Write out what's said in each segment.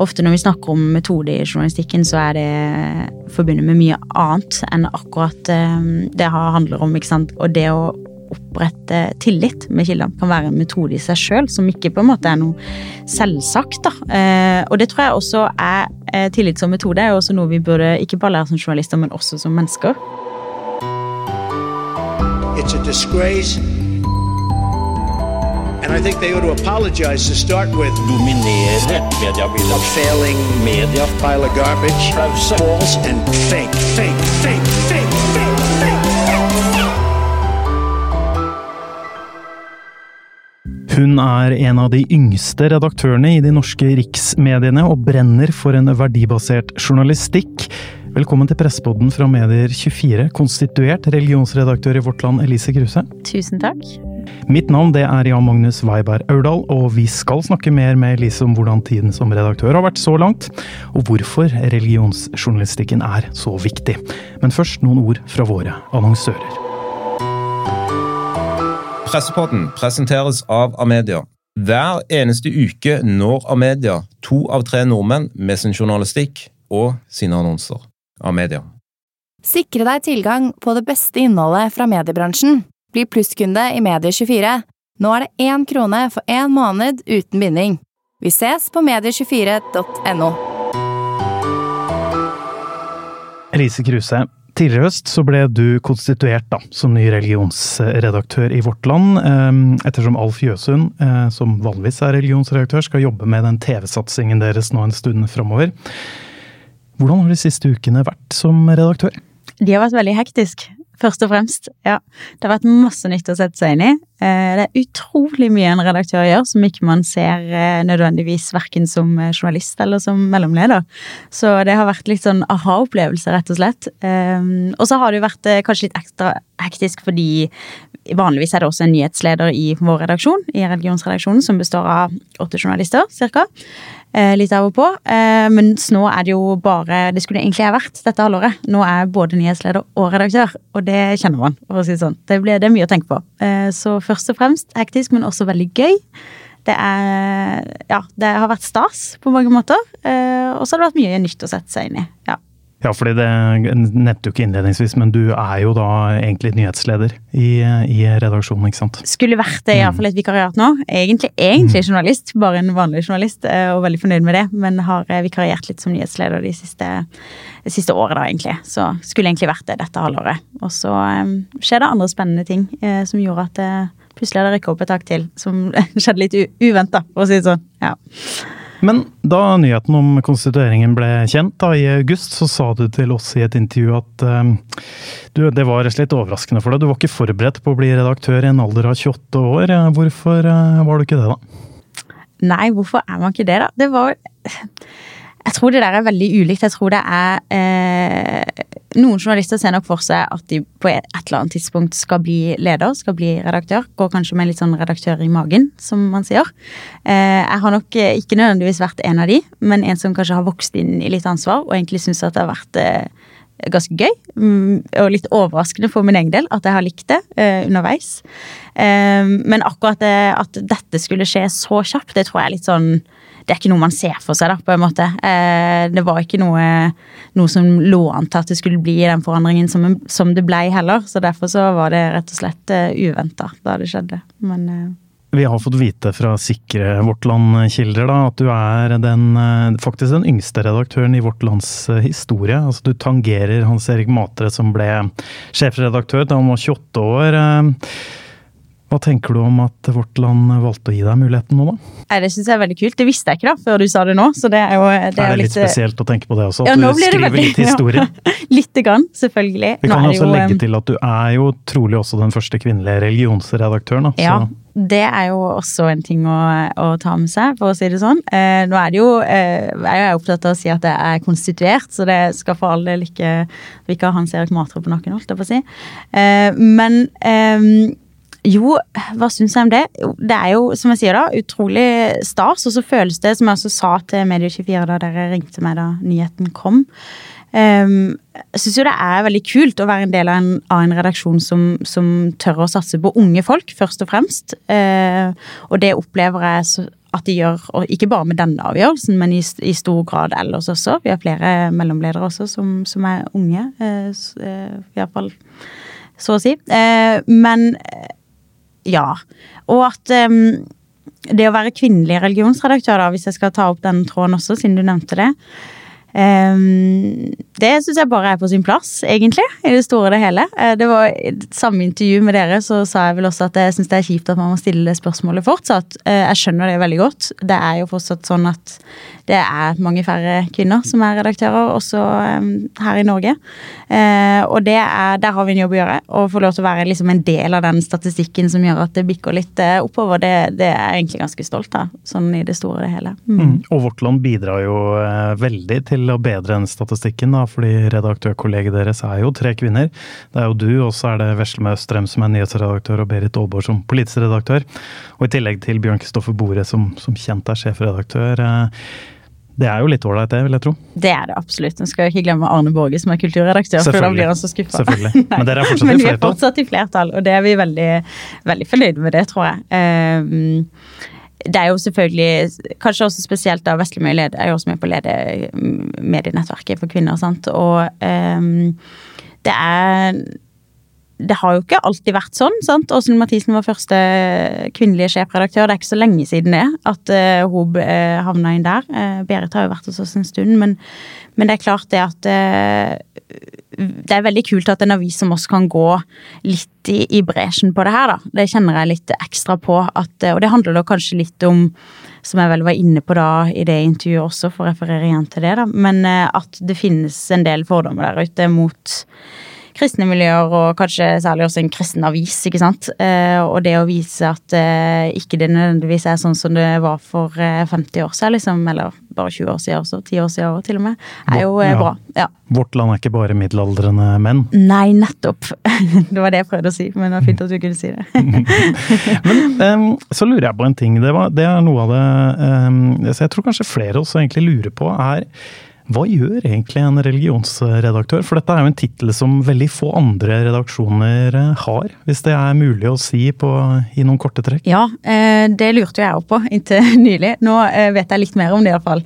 ofte når vi snakker om metode i journalistikken, så er det forbundet med mye annet enn akkurat det handler om. ikke sant? Og det å opprette tillit med kildene kan være en metode i seg sjøl, som ikke på en måte er noe selvsagt. da. Eh, og det tror jeg også er eh, tillit som metode, er også noe vi burde ikke bare lære som journalister, men også som mennesker. It's a disgrace. And I think they ought to apologize to start with. Dominere mediebildet. Failing media. Pile of garbage. False and fake, fake, fake, fake, fake. Hun er en av de yngste redaktørene i de norske riksmediene, og brenner for en verdibasert journalistikk. Velkommen til Pressepodden fra Medier24, konstituert religionsredaktør i Vårt Land, Elise Kruse. Tusen takk. Mitt navn det er Jan Magnus Weiberg Aurdal, og vi skal snakke mer med Elise om hvordan tiden som redaktør har vært så langt, og hvorfor religionsjournalistikken er så viktig. Men først noen ord fra våre annonsører. Pressepodden presenteres av Amedia. Hver eneste uke når Amedia to av tre nordmenn med sin journalistikk og sine annonser. Amedia. Sikre deg tilgang på det beste innholdet fra mediebransjen. Bli plusskunde i Medie24. Nå er det én krone for én måned uten binding. Vi ses på medie24.no. Elise Kruse, Tidligere høst så ble du konstituert da, som ny religionsredaktør i Vårt Land, ehm, ettersom Alf Jøsund, eh, som vanligvis er religionsredaktør, skal jobbe med den TV-satsingen deres nå en stund framover. Hvordan har de siste ukene vært som redaktør? De har vært veldig hektisk først og fremst. Ja. Det har vært masse nytt å sette seg inn i. Eh, det er utrolig mye en redaktør gjør som ikke man ser eh, nødvendigvis verken som eh, journalist eller som mellomleder. Så det har vært litt sånn aha-opplevelse, rett og slett. Og så har det jo vært kanskje litt ekstra hektisk fordi vanligvis er det også en nyhetsleder i vår redaksjon, i religionsredaksjonen, som består av åtte journalister, cirka. Litt av og på. Men nå er det jo bare Det skulle egentlig ha vært dette halvåret. Nå er jeg både nyhetsleder og redaktør, og det kjenner man, for å si det sånn. Det, ble, det er mye å tenke på. Så så først og fremst hektisk, men også veldig gøy. Det er Ja, det har vært stas på mange måter. Eh, og så har det vært mye nytt å sette seg inn i. Ja. Ja, fordi det nevnte du ikke innledningsvis, men du er jo da egentlig nyhetsleder i, i redaksjonen, ikke sant? Skulle vært det, iallfall et vikariat nå. Egentlig, egentlig mm. journalist, bare en vanlig journalist, eh, og veldig fornøyd med det. Men har eh, vikariert litt som nyhetsleder de siste, de siste året, da, egentlig. Så skulle egentlig vært det dette halvåret. Og så um, skjer det andre spennende ting eh, som gjorde at uh, plutselig hadde rykka opp et tak til. Som skjedde litt uventa, for å si det sånn. Ja. Men da nyheten om konstitueringen ble kjent da, i august, så sa du til oss i et intervju at uh, du, det var litt overraskende for deg. Du var ikke forberedt på å bli redaktør i en alder av 28 år. Hvorfor uh, var du ikke det, da? Nei, hvorfor er man ikke det, da? Det var Jeg tror det der er veldig ulikt. Jeg tror det er eh, noen journalister ser nok for seg at de på et eller annet tidspunkt skal bli leder, skal bli redaktør. Går kanskje med litt sånn redaktør i magen, som man sier. Eh, jeg har nok eh, ikke nødvendigvis vært en av de, men en som kanskje har vokst inn i litt ansvar, og egentlig syns at det har vært eh, ganske gøy. Mm, og litt overraskende for min egen del at jeg har likt det underveis. Men akkurat det, at dette skulle skje så kjapt, det tror jeg er litt sånn det er ikke noe man ser for seg, da, på en måte. Eh, det var ikke noe, noe som lå an til at det skulle bli i den forandringen som, som det blei heller. Så derfor så var det rett og slett uh, eh, uventa da det skjedde. Men uh, vi har fått vite fra sikre Vårt Land-kilder at du er den, faktisk den yngste redaktøren i Vårt Lands historie. Altså, du tangerer Hans Erik Matre, som ble sjefredaktør da han var 28 år. Hva tenker du om at Vårt Land valgte å gi deg muligheten nå, da? Nei, Det syns jeg er veldig kult. Det visste jeg ikke da, før du sa det nå. så det Er jo... Det er, det er litt, litt spesielt å tenke på det også, at ja, du skriver veldig, litt historie? Ja, lite grann, selvfølgelig. Vi kan også jo, legge til at du er jo trolig også den første kvinnelige religionsredaktøren. Da, ja, det er jo også en ting å, å, ta med seg, for å si det sånn. Eh, nå er det jo eh, Jeg er opptatt av å si at det er konstituert, så det skal for all del ikke Vi ikke har Hans Erik Matre på nakken, holdt jeg på å si. Eh, men eh, jo, hva syns jeg om det? Det er jo, som jeg sier da, utrolig stas. Og så føles det, som jeg også sa til Medie24 da dere ringte meg da nyheten kom um, Jeg syns jo det er veldig kult å være en del av en, av en redaksjon som, som, tør å satse på unge folk, først og fremst. Uh, og det opplever jeg at de gjør, og ikke bare med denne avgjørelsen, men i, i stor grad ellers også. Vi har flere mellomledere også som, som er unge, eh, eh iallfall så å si. Eh, men ja. Og at um, det å være kvinnelig religionsredaktør, da, hvis jeg skal ta opp den tråden også, siden du nevnte det, det syns jeg bare er på sin plass, egentlig, i det store og det hele. Uh, det var i samme intervju med dere, så sa jeg vel også at jeg syns det er kjipt at man må stille det spørsmålet fortsatt. Uh, jeg skjønner det veldig godt. Det er jo fortsatt sånn at det er mange færre kvinner som er redaktører, også um, her i Norge. Uh, og er, der har vi en jobb å gjøre. Å få lov til å være liksom en del av den statistikken som gjør at det bikker litt oppover, det, det, er jeg egentlig ganske stolt av, sånn i det store og det hele. Mm. Mm. Og Vårt Land bidrar jo veldig til til å bedre den statistikken, da, fordi redaktørkollegiet deres er jo tre kvinner. Det er jo du, og så er det Veslemø Strøm som er nyhetsredaktør, og Berit Aalborg som politisk redaktør. Og i tillegg til Bjørn Kristoffer Bore som, som kjent er sjefredaktør. Eh, det er jo litt ålreit, det, vil jeg tro. Det er det absolutt. Nå skal jeg ikke glemme Arne Borge, som er kulturredaktør, for da blir han så skuffa. Men dere er fortsatt Men i flertall? Men vi er fortsatt i flertall, og det er vi veldig, veldig fornøyd med det, tror jeg. Um, det er jo selvfølgelig Kanskje også spesielt da Veslemøy leder, er jo også med på å lede mm, medienettverket for kvinner. sant? Og um, det er det har jo ikke alltid vært sånn. sant? Åshild Mathisen var første kvinnelige sjefredaktør. Det er ikke så lenge siden det at uh, hun uh, havna inn der. Uh, Berit har jo vært hos oss en stund, men, men det er klart det at det er veldig kult at en avis som oss kan gå litt i, i bresjen på det her, da. Det kjenner jeg litt ekstra på. At, og det handler da kanskje litt om, som jeg vel var inne på da i det intervjuet også, for å referere igjen til det, da, men eh, at det finnes en del fordommer der ute mot kristne miljøer, og kanskje særlig også en kristen avis. ikke sant? Eh, og det å vise at eh, ikke det nødvendigvis er sånn som det var for 50 år siden, liksom, eller bare 20 år siden også, 10 år siden til og med, er jo ja. bra. Ja. Vårt land er ikke bare middelaldrende menn? Nei, nettopp. Det var det jeg prøvde å si, men det var fint at du kunne si det. men så lurer jeg på en ting. Det, var, det er noe av det um, jeg tror kanskje flere også egentlig lurer på, er hva gjør egentlig en religionsredaktør? For dette er jo en tittel som veldig få andre redaksjoner eh, har, hvis det er mulig å si på, i noen korte trekk? Ja, eh, det lurte jeg òg på inntil nylig. Nå eh, vet jeg litt mer om det iallfall.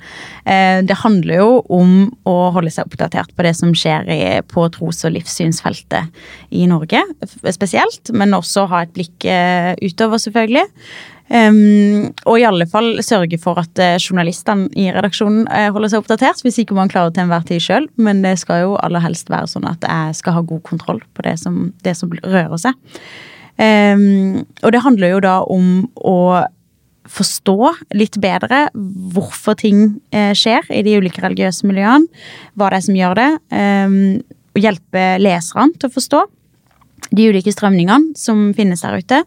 Det handler jo om å holde seg oppdatert på det som skjer på tros- og livssynsfeltet i Norge spesielt, men også ha et blikk utover, selvfølgelig. Um, og i alle fall sørge for at uh, journalistene i redaksjonen uh, holder seg oppdatert, hvis ikke man klarer til enhver tid sjøl. Men det skal jo aller helst være sånn at jeg skal ha god kontroll på det som, det som rører seg. Um, og det handler jo da om å forstå litt bedre hvorfor ting uh, skjer i de ulike religiøse miljøene. Hva det er som gjør det. Um, hjelpe leserne til å forstå de ulike strømningene som finnes der ute.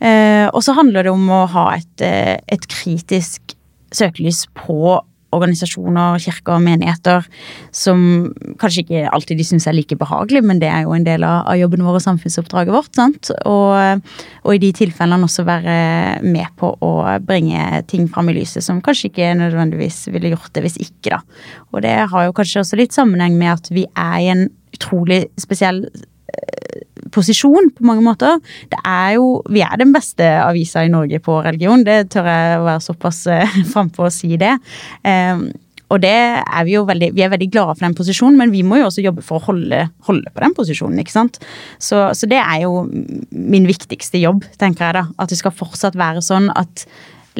Eh, og så handler det om å ha et, eh, et kritisk søkelys på organisasjoner, kirker og menigheter som kanskje ikke alltid de syns er like behagelig, men det er jo en del av, jobben vår og samfunnsoppdraget vårt. sant? Og, og, i de tilfellene også være med på å bringe ting fram i lyset som kanskje ikke nødvendigvis ville gjort det hvis ikke, da. Og det har jo kanskje også litt sammenheng med at vi er i en utrolig spesiell posisjon på mange måter. Det er jo Vi er den beste avisa i Norge på religion, det tør jeg å være såpass uh, frampå å si det. Um, og det er vi jo veldig, vi er veldig glade for den posisjonen, men vi må jo også jobbe for å holde, holde på den posisjonen. ikke sant? Så, så, det er jo min viktigste jobb, tenker jeg da. At det skal fortsatt være sånn at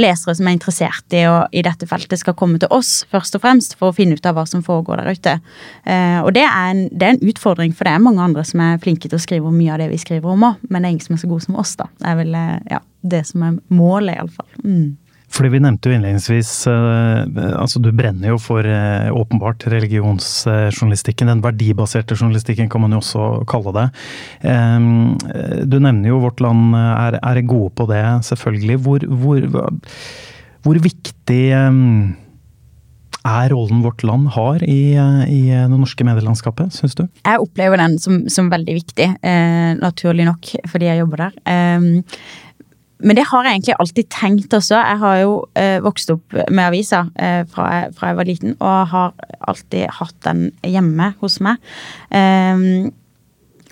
lesere som er interessert i, å, i dette feltet, skal komme til oss først og fremst for å finne ut av hva som foregår der ute. Eh, og det er, en, det er, en, utfordring, for det er mange andre som er flinke til å skrive om mye av det vi skriver om òg, men det er ingen som er så gode som oss, da. Det er vel eh, ja, det som er målet, iallfall. Mm. Fordi vi nevnte jo innledningsvis uh, altså Du brenner jo for uh, åpenbart religionsjournalistikken. Den verdibaserte journalistikken kan man jo også kalle det. Um, du nevner jo Vårt Land er, gode på det, selvfølgelig. Hvor, hvor, hvor viktig er rollen Vårt Land har i, i det norske medielandskapet, syns du? Jeg opplever den som, som veldig viktig, eh, naturlig nok, fordi jeg jobber der. Eh, men det har jeg egentlig alltid tenkt også. Jeg har jo eh, vokst opp med aviser eh, fra, fra, jeg var liten, og har alltid hatt den hjemme hos meg. Um,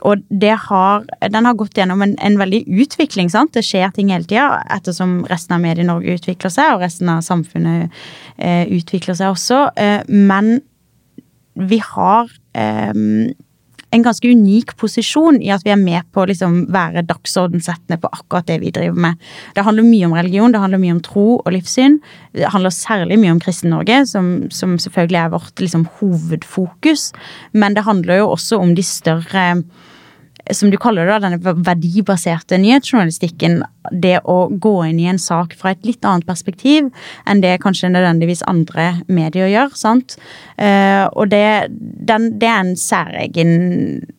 og har, den har gått gjennom en, en veldig utvikling. sant? Det skjer ting hele tida ettersom resten av Medie-Norge utvikler seg, og resten av samfunnet eh, utvikler seg også. Uh, men vi har um, en ganske unik posisjon i at vi er med på å liksom være dagsordensettende på akkurat det vi driver med. Det handler mye om religion, det handler mye om tro og livssyn. Det handler særlig mye om Kristen-Norge, som, som, selvfølgelig er vårt liksom, hovedfokus. Men det handler jo også om de større som du kaller det, denne verdibaserte nyhetsjournalistikken, det å gå inn i en sak fra et litt annet perspektiv enn det kanskje nødvendigvis andre medier gjør. sant? Uh, og det, den, det, er en særegen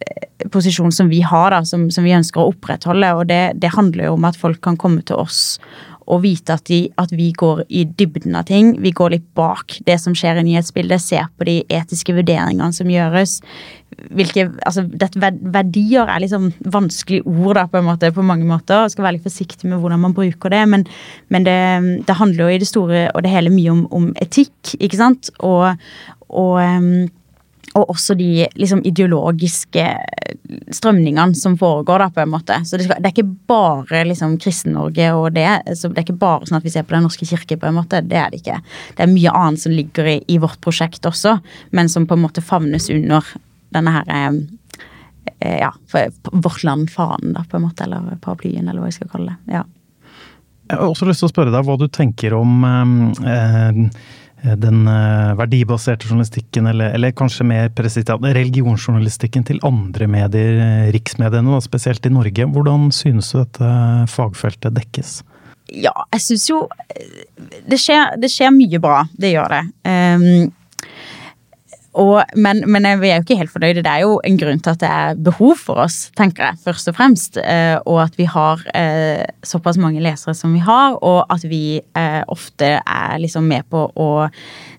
eh, posisjon som vi har, da, som, som vi ønsker å opprettholde. Og det, det handler jo om at folk kan komme til oss og vite at, de, at, vi går i dybden av ting. Vi går litt bak det som skjer i nyhetsbildet, ser på de etiske vurderingene som gjøres. Hvilke, altså, det, verdier er liksom vanskelig ord da, på, en måte, på mange måter. og Skal være litt forsiktig med hvordan man bruker det. Men, men det, det, handler jo i det store og det hele mye om, om etikk, ikke sant? Og, og og også de liksom, ideologiske strømningene som foregår, da, på en måte. Så det, skal, det er ikke bare liksom, Kristen-Norge og det. Så det er ikke bare sånn at vi ser på Den norske kirke, på en måte. Det er det ikke. Det er mye annet som ligger i, i vårt prosjekt også, men som på en måte favnes under denne her eh, eh Ja, Vårt Land-fanen, da, på en måte. Eller paraplyen, eller hva jeg skal kalle det. ja. Jeg har også lyst til å spørre deg hva du tenker om eh, eh den eh, verdibaserte journalistikken, eller, eller kanskje mer presist religionsjournalistikken til andre medier, riksmediene, da, spesielt i Norge. Hvordan synes du dette fagfeltet dekkes? Ja, jeg syns jo det skjer, det skjer, mye bra. Det gjør det. Um, og, men, men, vi er jo ikke helt fornøyde. Det er jo en grunn til at det er behov for oss, tenker jeg, først og fremst. Eh, og at vi har eh, såpass mange lesere som vi har, og at vi eh, ofte er liksom med på å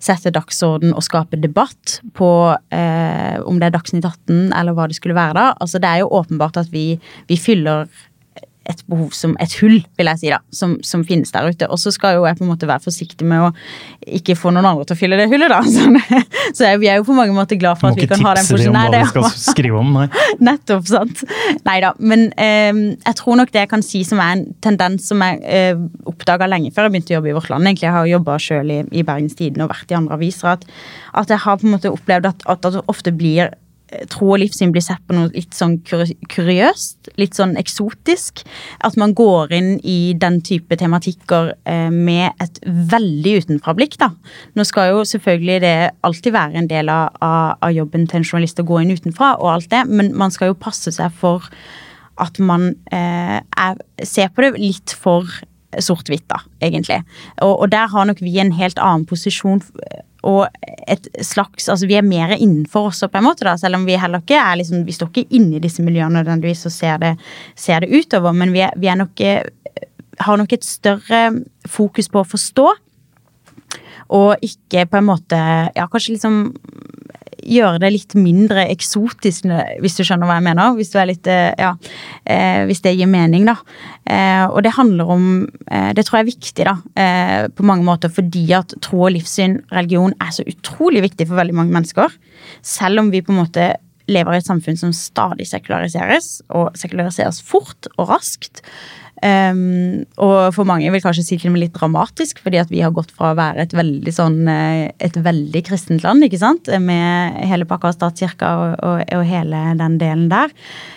sette dagsorden og skape debatt på om det er Dagsnytt 18 eller hva det skulle være da. Altså Det er jo åpenbart at vi, vi fyller et behov som et hull, vil jeg si, da, som, som finnes der ute. Og så skal jo jeg på en måte være forsiktig med å ikke få noen andre til å fylle det hullet, da. Så, så jeg, vi er jo på mange måter glad for at vi kan ha den posisjonen. Må ikke tipse dem om hva vi skal skrive om, nei. Nettopp, sant. Nei da. Men eh, jeg tror nok det jeg kan si som er en tendens som jeg eh, oppdaga lenge før jeg begynte å jobbe i Vårt Land. Egentlig jeg har jobba sjøl i, i Bergens Tidende og vært i andre aviser. At, at, jeg har på en måte opplevd at, at det ofte blir tro og livssyn blir sett på noe litt sånn kuriøst, litt sånn eksotisk. At man går inn i den type tematikker eh, med et veldig utenfra-blikk, da. Nå skal jo selvfølgelig det alltid være en del av, av, jobben til en journalist å gå inn utenfra og alt det, men man skal jo passe seg for at man eh, er, ser på det litt for sort-hvitt, da, egentlig. Og, og, der har nok vi en helt annen posisjon og et slags Altså vi er mer innenfor også, på en måte, da, selv om vi heller ikke er liksom Vi står ikke inne i disse miljøene nødvendigvis og ser det, ser det utover, men vi, er, vi er nok har nok et større fokus på å forstå. Og ikke på en måte Ja, kanskje liksom gjøre det litt mindre eksotisk, hvis du skjønner hva jeg mener. Hvis, litt, eh, ja, eh, hvis det gir mening, da. Eh, og det handler om Det tror jeg er viktig, da, på mange måter, fordi at tro og livssyn, religion, er så utrolig viktig for veldig mange mennesker. Selv om vi på en måte lever i et samfunn som stadig sekulariseres, og sekulariseres fort og raskt. Um, og for mange vil kanskje si med litt dramatisk, fordi at vi har gått fra å være et veldig sånn eh, et veldig kristent land, ikke sant, med hele pakka av statskirka og, og, og, hele den delen der.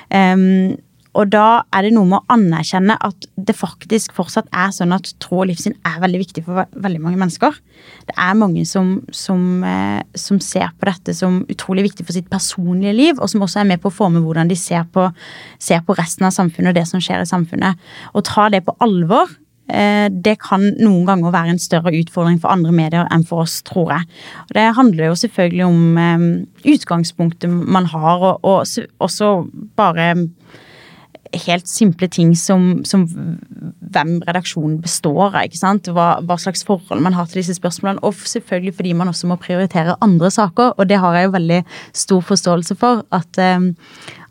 Um, og da er det noe med å anerkjenne at det faktisk fortsatt er sånn at tro og livssyn er veldig viktig for veldig mange mennesker. Det er mange som, som, eh, som, ser på dette som utrolig viktig for sitt personlige liv, og som også er med på å forme hvordan de ser på, ser på resten av samfunnet og det som skjer i samfunnet. Å ta det på alvor eh, det kan noen ganger være en større utfordring for andre medier enn for oss, tror jeg. Og det handler jo selvfølgelig om um, utgangspunktet man har, og også bare helt simple ting som, som, hvem redaksjonen består av. ikke sant? Hva, hva, slags forhold man har til disse spørsmålene. Og selvfølgelig fordi man også må prioritere andre saker. Og det har jeg jo veldig stor forståelse for. At, um,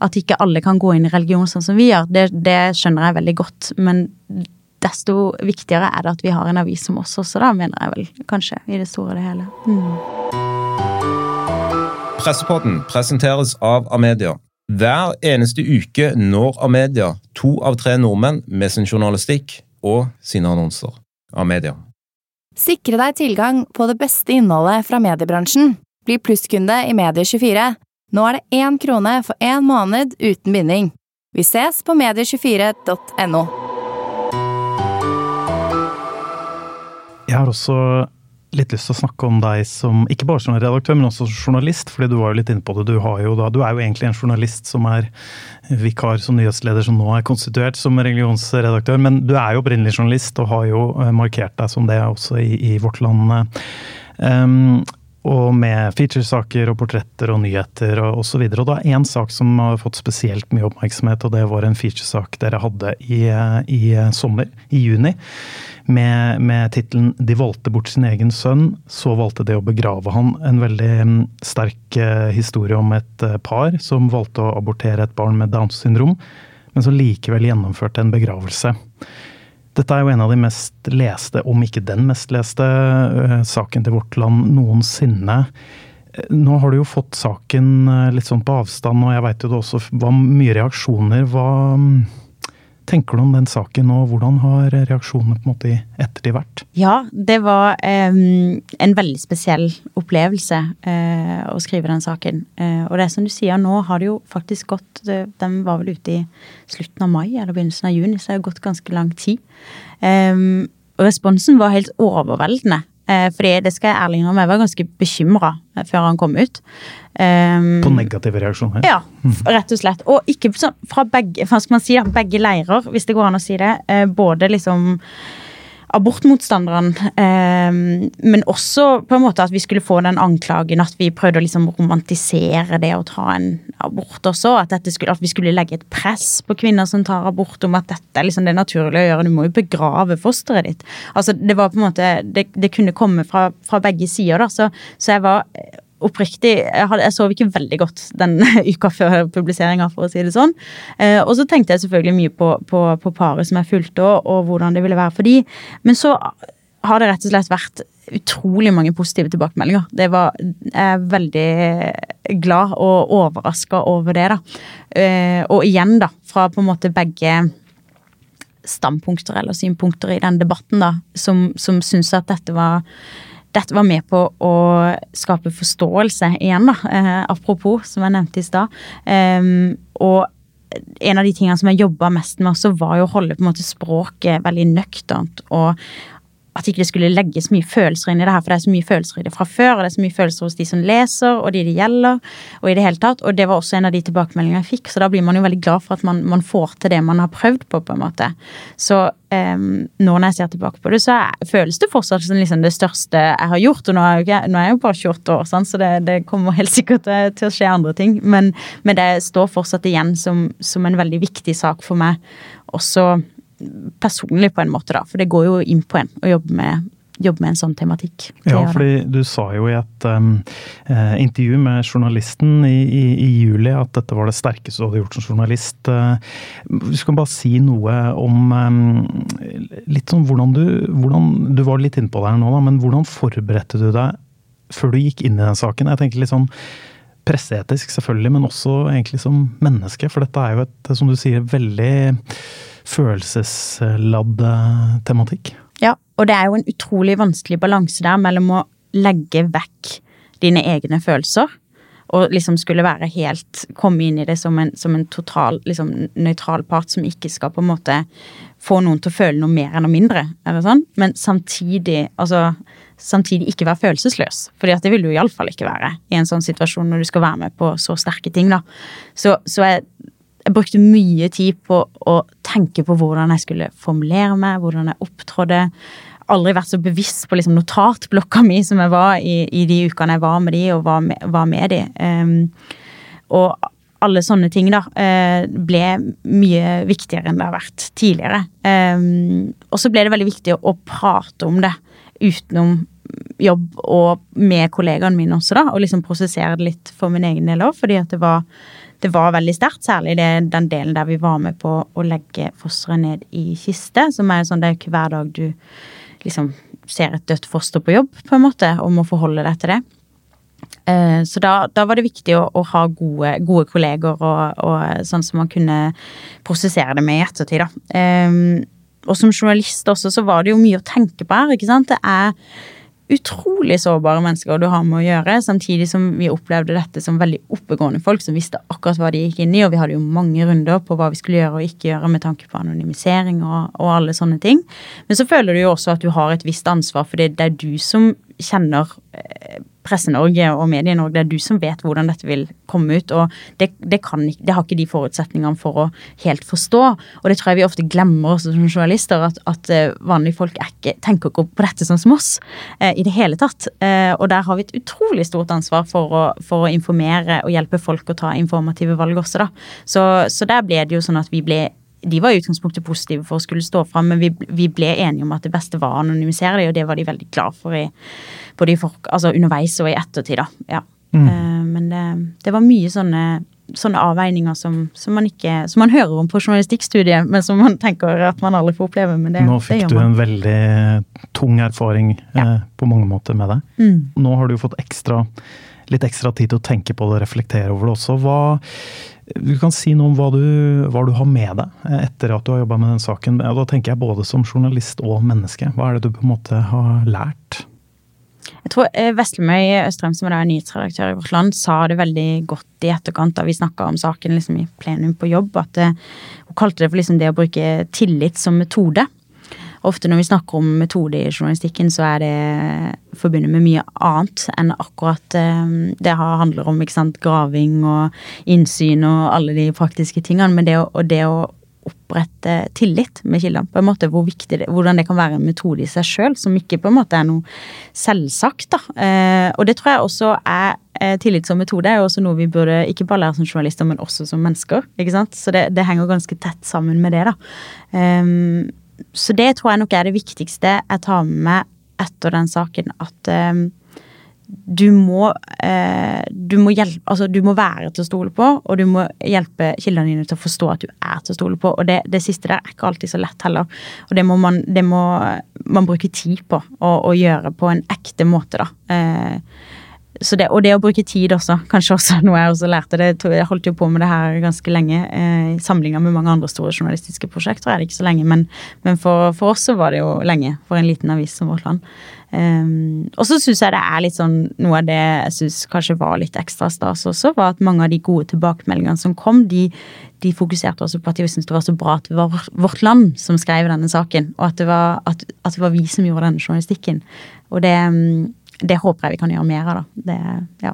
at ikke alle kan gå inn i religion sånn som vi gjør. Det, det, skjønner jeg veldig godt. Men desto viktigere er det at vi har en avis som oss også, da, mener jeg vel. Kanskje. I det store og det hele. Mm. Pressepodden presenteres av Amedia. Hver eneste uke når Amedia to av tre nordmenn med sin journalistikk og sine annonser. Amedia. Sikre deg tilgang på det beste innholdet fra mediebransjen. Bli plusskunde i Medie24. Nå er det én krone for én måned uten binding. Vi ses på medie24.no. Jeg har også litt lyst til å snakke om deg som ikke bare som redaktør, men også som journalist. fordi du var jo litt inne på det. Du, jo da, du er jo egentlig en journalist som er vikar som nyhetsleder, som nå er konstituert som religionsredaktør. Men du er jo opprinnelig journalist og har jo eh, markert deg som det også i, i Vårt Land. Um, og med featuresaker og portretter og nyheter og osv. Og, og det er én sak som har fått spesielt mye oppmerksomhet, og det var en featuresak dere hadde i, i sommer, i juni med, med tittelen 'De valgte bort sin egen sønn, så valgte de å begrave han'. En veldig mm, sterk eh, historie om et eh, par som valgte å abortere et barn med Downs syndrom, men som likevel gjennomførte en begravelse. Dette er jo en av de mest leste, om ikke den mest leste, uh, saken til Vårt Land noensinne. Nå har du jo fått saken litt sånn på avstand, og jeg veit jo det også var mye reaksjoner. Hva, mm, tenker du om den saken, og hvordan har reaksjonene på en måte i ettertid vært? Ja, det var um, en veldig spesiell opplevelse uh, å skrive den saken. Uh, og det som du sier, nå har det jo faktisk gått Den var vel ute i slutten av mai eller begynnelsen av juni, så det har gått ganske lang tid. Og responsen var helt overveldende. Uh, fordi det skal jeg ærlig innrømme, jeg var ganske bekymra før han kom ut. Um, på negative reaksjoner? Ja, rett og slett. Og ikke sånn fra begge, hva skal man si, begge leirer, hvis det går an å si det. Uh, både liksom abortmotstanderne, um, men også på en måte at vi skulle få den anklagen at vi prøvde å liksom romantisere det å ta en abort også. At, skulle, at, vi skulle legge et press på kvinner som tar abort, om at dette er liksom det naturlige å gjøre. Du må jo begrave fosteret ditt. Altså, det var på en måte, det, det kunne komme fra, fra begge sider. da, så, så jeg var oppriktig jeg, hadde, jeg, sov ikke veldig godt den uka før publiseringa, for å si det sånn. Eh, og så tenkte jeg selvfølgelig mye på, på, på paret som jeg fulgte, og, og, hvordan det ville være for de. Men så har det rett og slett vært utrolig mange positive tilbakemeldinger. Det var, jeg er veldig glad og overraska over det, da. Eh, og igjen, da, fra på en måte begge standpunkter eller synpunkter i den debatten, da, som, som syns at dette var dette var med på å skape forståelse igjen, da. Eh, apropos, som jeg nevnte i stad. Eh, og en av de tingene som jeg jobba mest med også, var jo å holde på en måte språket veldig nøkternt. Og at ikke det skulle legges mye følelser inn i det her, for det er så mye følelser i det fra før, og det er så mye følelser hos de som leser, og de det gjelder, og i det hele tatt. Og det var også en av de tilbakemeldingene jeg fikk, så da blir man jo veldig glad for at man, man får til det man har prøvd på, på en måte. Så um, nå når jeg ser tilbake på det, så føles det fortsatt som liksom det største jeg har gjort. Og nå er jeg nå er jeg jo bare 28 år, sant? så det, det, kommer helt sikkert til å skje andre ting. Men, men det står fortsatt igjen som, som en veldig viktig sak for meg. Også personlig, på en måte, da. For det går jo inn på en å jobbe med, jobbe med en sånn tematikk. Ja, fordi du sa jo i et um, eh, intervju med journalisten i, i, i, juli at dette var det sterkeste du hadde gjort som journalist. Du vi skal bare si noe om um, litt sånn hvordan du hvordan, Du var litt inne på det her nå, da, men hvordan forberedte du deg før du gikk inn i den saken? Jeg tenker litt sånn presseetisk, selvfølgelig, men også egentlig som menneske. For dette er jo et, som du sier, veldig følelsesladd tematikk. Ja, og det er jo en utrolig vanskelig balanse der mellom å legge vekk dine egne følelser og liksom skulle være helt Komme inn i det som en, som en total liksom, nøytral part som ikke skal på en måte få noen til å føle noe mer enn noe mindre. eller sånn, Men samtidig altså, samtidig ikke være følelsesløs. fordi at det vil du iallfall ikke være i en sånn situasjon når du skal være med på så sterke ting. da. Så, så jeg jeg brukte mye tid på å tenke på hvordan jeg skulle formulere meg, hvordan jeg opptrådde. Aldri vært så bevisst på liksom notatblokka mi som jeg var i, i, de ukene jeg var med de og var med, var med de. Um, og alle sånne ting da, uh, ble mye viktigere enn det har vært tidligere. Um, og så ble det veldig viktig å prate om det utenom jobb og med kollegaene mine også, da, og liksom prosessere det litt for min egen del òg, fordi at det var det var veldig sterkt. Særlig det, den delen der vi var med på å legge fosteret ned i kiste. Som er sånn det er ikke hver dag du liksom ser et dødt foster på jobb, på en måte, og må forholde deg til det. Eh, så da, da, var det viktig å, å ha gode, gode kolleger og, og, sånn som man kunne prosessere det med i ettertid. Da. Um, og som journalist også, så var det jo mye å tenke på her. ikke sant? Det er utrolig sårbare mennesker du har med å gjøre, samtidig som vi opplevde dette som veldig oppegående folk som visste akkurat hva de gikk inn i, og vi hadde jo mange runder på hva vi skulle gjøre og ikke gjøre med tanke på anonymisering og, og alle sånne ting. Men så føler du jo også at du har et visst ansvar, for det er du som kjenner eh, Presse-Norge og Medie-Norge, det er du som vet hvordan dette vil komme ut. Og det, det, kan, det, har ikke de forutsetningene for å helt forstå. Og det tror jeg vi ofte glemmer også som journalister, at, at eh, vanlige folk ikke, tenker ikke på dette sånn som oss eh, i det hele tatt. Eh, og der har vi et utrolig stort ansvar for å, for å, informere og hjelpe folk å ta informative valg også, da. Så, så der ble det jo sånn at vi ble de var i utgangspunktet positive for å skulle stå fram, men vi, vi, ble enige om at det beste var å anonymisere dem, og det var de veldig glad for i, både i for, altså underveis og i ettertid. da, ja. Mm. Uh, men det, det, var mye sånne, sånne avveininger som, som, man ikke, som man hører om på journalistikkstudiet, men som man tenker at man aldri får oppleve. Men det, Nå fikk du en veldig tung erfaring ja. uh, på mange måter med det. Mm. Nå har du fått ekstra, litt ekstra tid til å tenke på det og reflektere over det også. Hva du kan si noe om hva du, hva du har med deg eh, etter at du har jobba med den saken. Da tenker jeg både som journalist og menneske. Hva er det du på en måte har lært? Jeg tror eh, Veslemøy Østrem, som er nyhetsredaktør i Vårt Land, sa det veldig godt i etterkant da vi snakka om saken liksom, i plenum på jobb. at eh, Hun kalte det for liksom det å bruke tillit som metode. Ofte når vi snakker om metode i journalistikken, så er det forbundet med mye annet enn akkurat det handler om ikke sant, graving og innsyn og alle de praktiske tingene. Men det å, det å opprette tillit med kildene. på en måte, hvor viktig det, Hvordan det kan være en metode i seg sjøl, som ikke på en måte er noe selvsagt. da. Eh, og det tror jeg også er eh, tillit som metode er jo også noe vi burde ikke bare lære som journalister, men også som mennesker. ikke sant? Så det, det henger ganske tett sammen med det. da. Um, så det tror jeg nok er det viktigste jeg tar med meg etter den saken. At um, du må, eh, du må hjelpe Altså, du må være til å stole på, og du må hjelpe kildene dine til å forstå at du er til å stole på. Og det, det siste der er ikke alltid så lett heller. Og det må man, det må man bruke tid på å, gjøre på en ekte måte, da. Eh, det, og det å bruke tid også, kanskje også noe jeg også lærte. Det, jeg holdt jo på med det her ganske lenge. Eh, Sammenligna med mange andre store journalistiske prosjekter er det ikke så lenge, men, men for, for, oss så var det jo lenge. For en liten avis som Vårt Land. Um, og så syns jeg det er litt sånn Noe av det jeg syns kanskje var litt ekstra stas også, var at mange av de gode tilbakemeldingene som kom, de, de fokuserte også på at de syntes det var så bra at det var Vårt Land som skrev denne saken, og at det var, at, at det var vi som gjorde denne journalistikken. Og det um, det håper jeg vi kan gjøre mer av, da. Det, ja.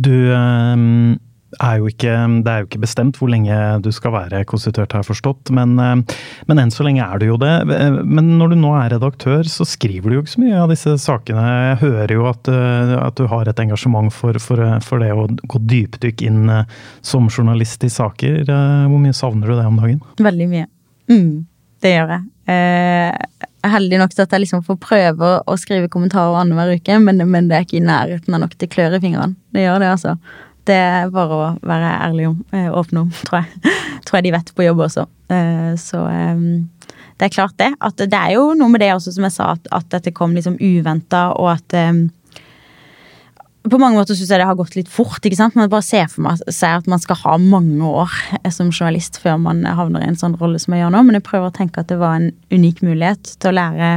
Du um, er jo ikke Det er jo ikke bestemt hvor lenge du skal være konstituert, har jeg forstått. Men, men, enn så lenge er du jo det. Men når du nå er redaktør, så skriver du jo ikke så mye av disse sakene. Jeg hører jo at, at du har et engasjement for, for, for, det å gå dypdykk inn som journalist i saker. Hvor mye savner du det om dagen? Veldig mye. Mm, det gjør jeg. Eh, er heldig nok til at jeg liksom får prøve å skrive kommentarer annenhver uke, men, men, det er ikke i nærheten av nok til klør i fingrene. Det gjør det, altså. Det er bare å være ærlig om, eh, åpne om, tror jeg. tror jeg de vet på jobb også. Eh, så ehm, det er klart det. At det er jo noe med det også, som jeg sa, at, at dette kom liksom uventa, og at ehm, på mange måter syns jeg det har gått litt fort. ikke sant? Man bare ser for meg at man skal ha mange år som journalist før man havner i en sånn rolle som jeg gjør nå, men jeg prøver å tenke at det var en unik mulighet til å lære,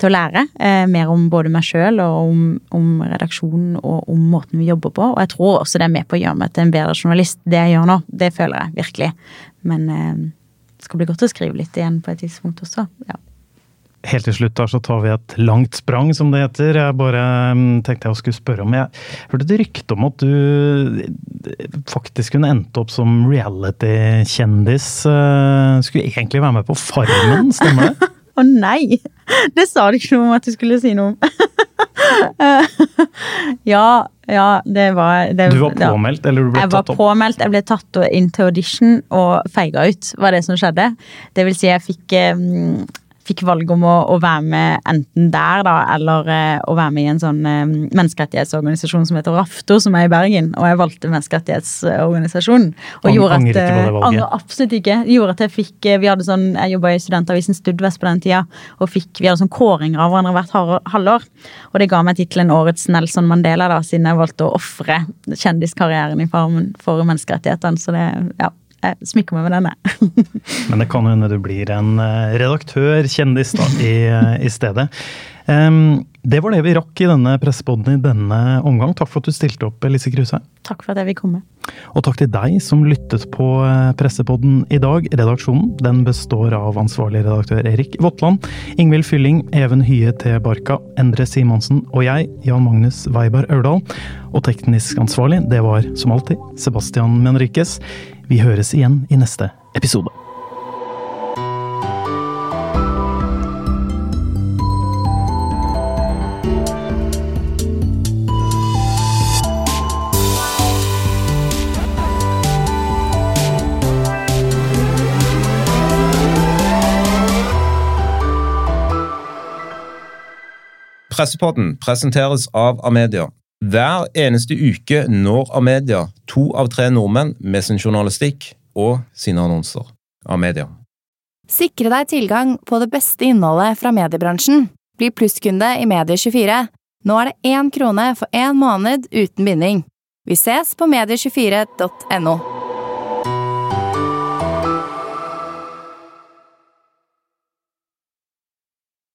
til å lære eh, mer om både meg sjøl og om, om, redaksjonen og om måten vi jobber på. Og jeg tror også det er med på å gjøre meg til en bedre journalist, det jeg gjør nå. Det føler jeg virkelig. Men eh, det skal bli godt å skrive litt igjen på et tidspunkt også. ja. Helt til slutt da, så tar vi et langt sprang, som det heter. Jeg bare mm, tenkte jeg skulle spørre om Jeg hørte et rykte om at du faktisk kunne endt opp som reality-kjendis. Eh, skulle egentlig være med på Farmen, stemmer det? Å oh, nei! Det sa du ikke noe om at du skulle si noe om. ja, ja, det var det, Du var påmeldt, eller du ble tatt opp? Jeg var påmeldt, jeg ble tatt inn til audition og feiga ut, var det som skjedde. Det vil si, jeg fikk um, fikk valg om å, å, være med enten der, da, eller uh, å være med i en sånn uh, menneskerettighetsorganisasjon som heter Rafto, som er i Bergen. Og jeg valgte menneskerettighetsorganisasjonen. Og gjorde at, valget? Angrer absolutt ikke. Gjorde at jeg fikk Vi hadde sånn, jeg jobba i studentavisen Studvest på den tida, og fikk, vi hadde sånn kåringer av hverandre hvert halvår. Og det ga meg tittelen Årets Nelson Mandela, da, siden jeg valgte å ofre kjendiskarrieren i farmen for menneskerettighetene. Så det, ja jeg smykker meg med denne. Men det kan hende du blir en eh, redaktør, kjendis, da, i, eh, i stedet. Um, det var det vi rakk i denne pressepodden i denne omgang. Takk for at du stilte opp, Lise Kruse. Takk for at jeg fikk komme. Og takk til deg som lyttet på eh, pressepodden i dag. Redaksjonen den består av ansvarlig redaktør Erik Votland, Ingvild Fylling, Even Hye T. Barka, Endre Simonsen og jeg, Jan Magnus Weiberg Aurdal. Og teknisk ansvarlig, det var som alltid Sebastian Menriquez. Vi høres igjen i neste episode. Pressepodden presenteres av Amedia. Hver eneste uke når Amedia to av tre nordmenn med sin journalistikk og sine annonser. Amedia. Sikre deg tilgang på det beste innholdet fra mediebransjen. Bli plusskunde i Medie24. Nå er det én krone for én måned uten binding. Vi ses på medie24.no.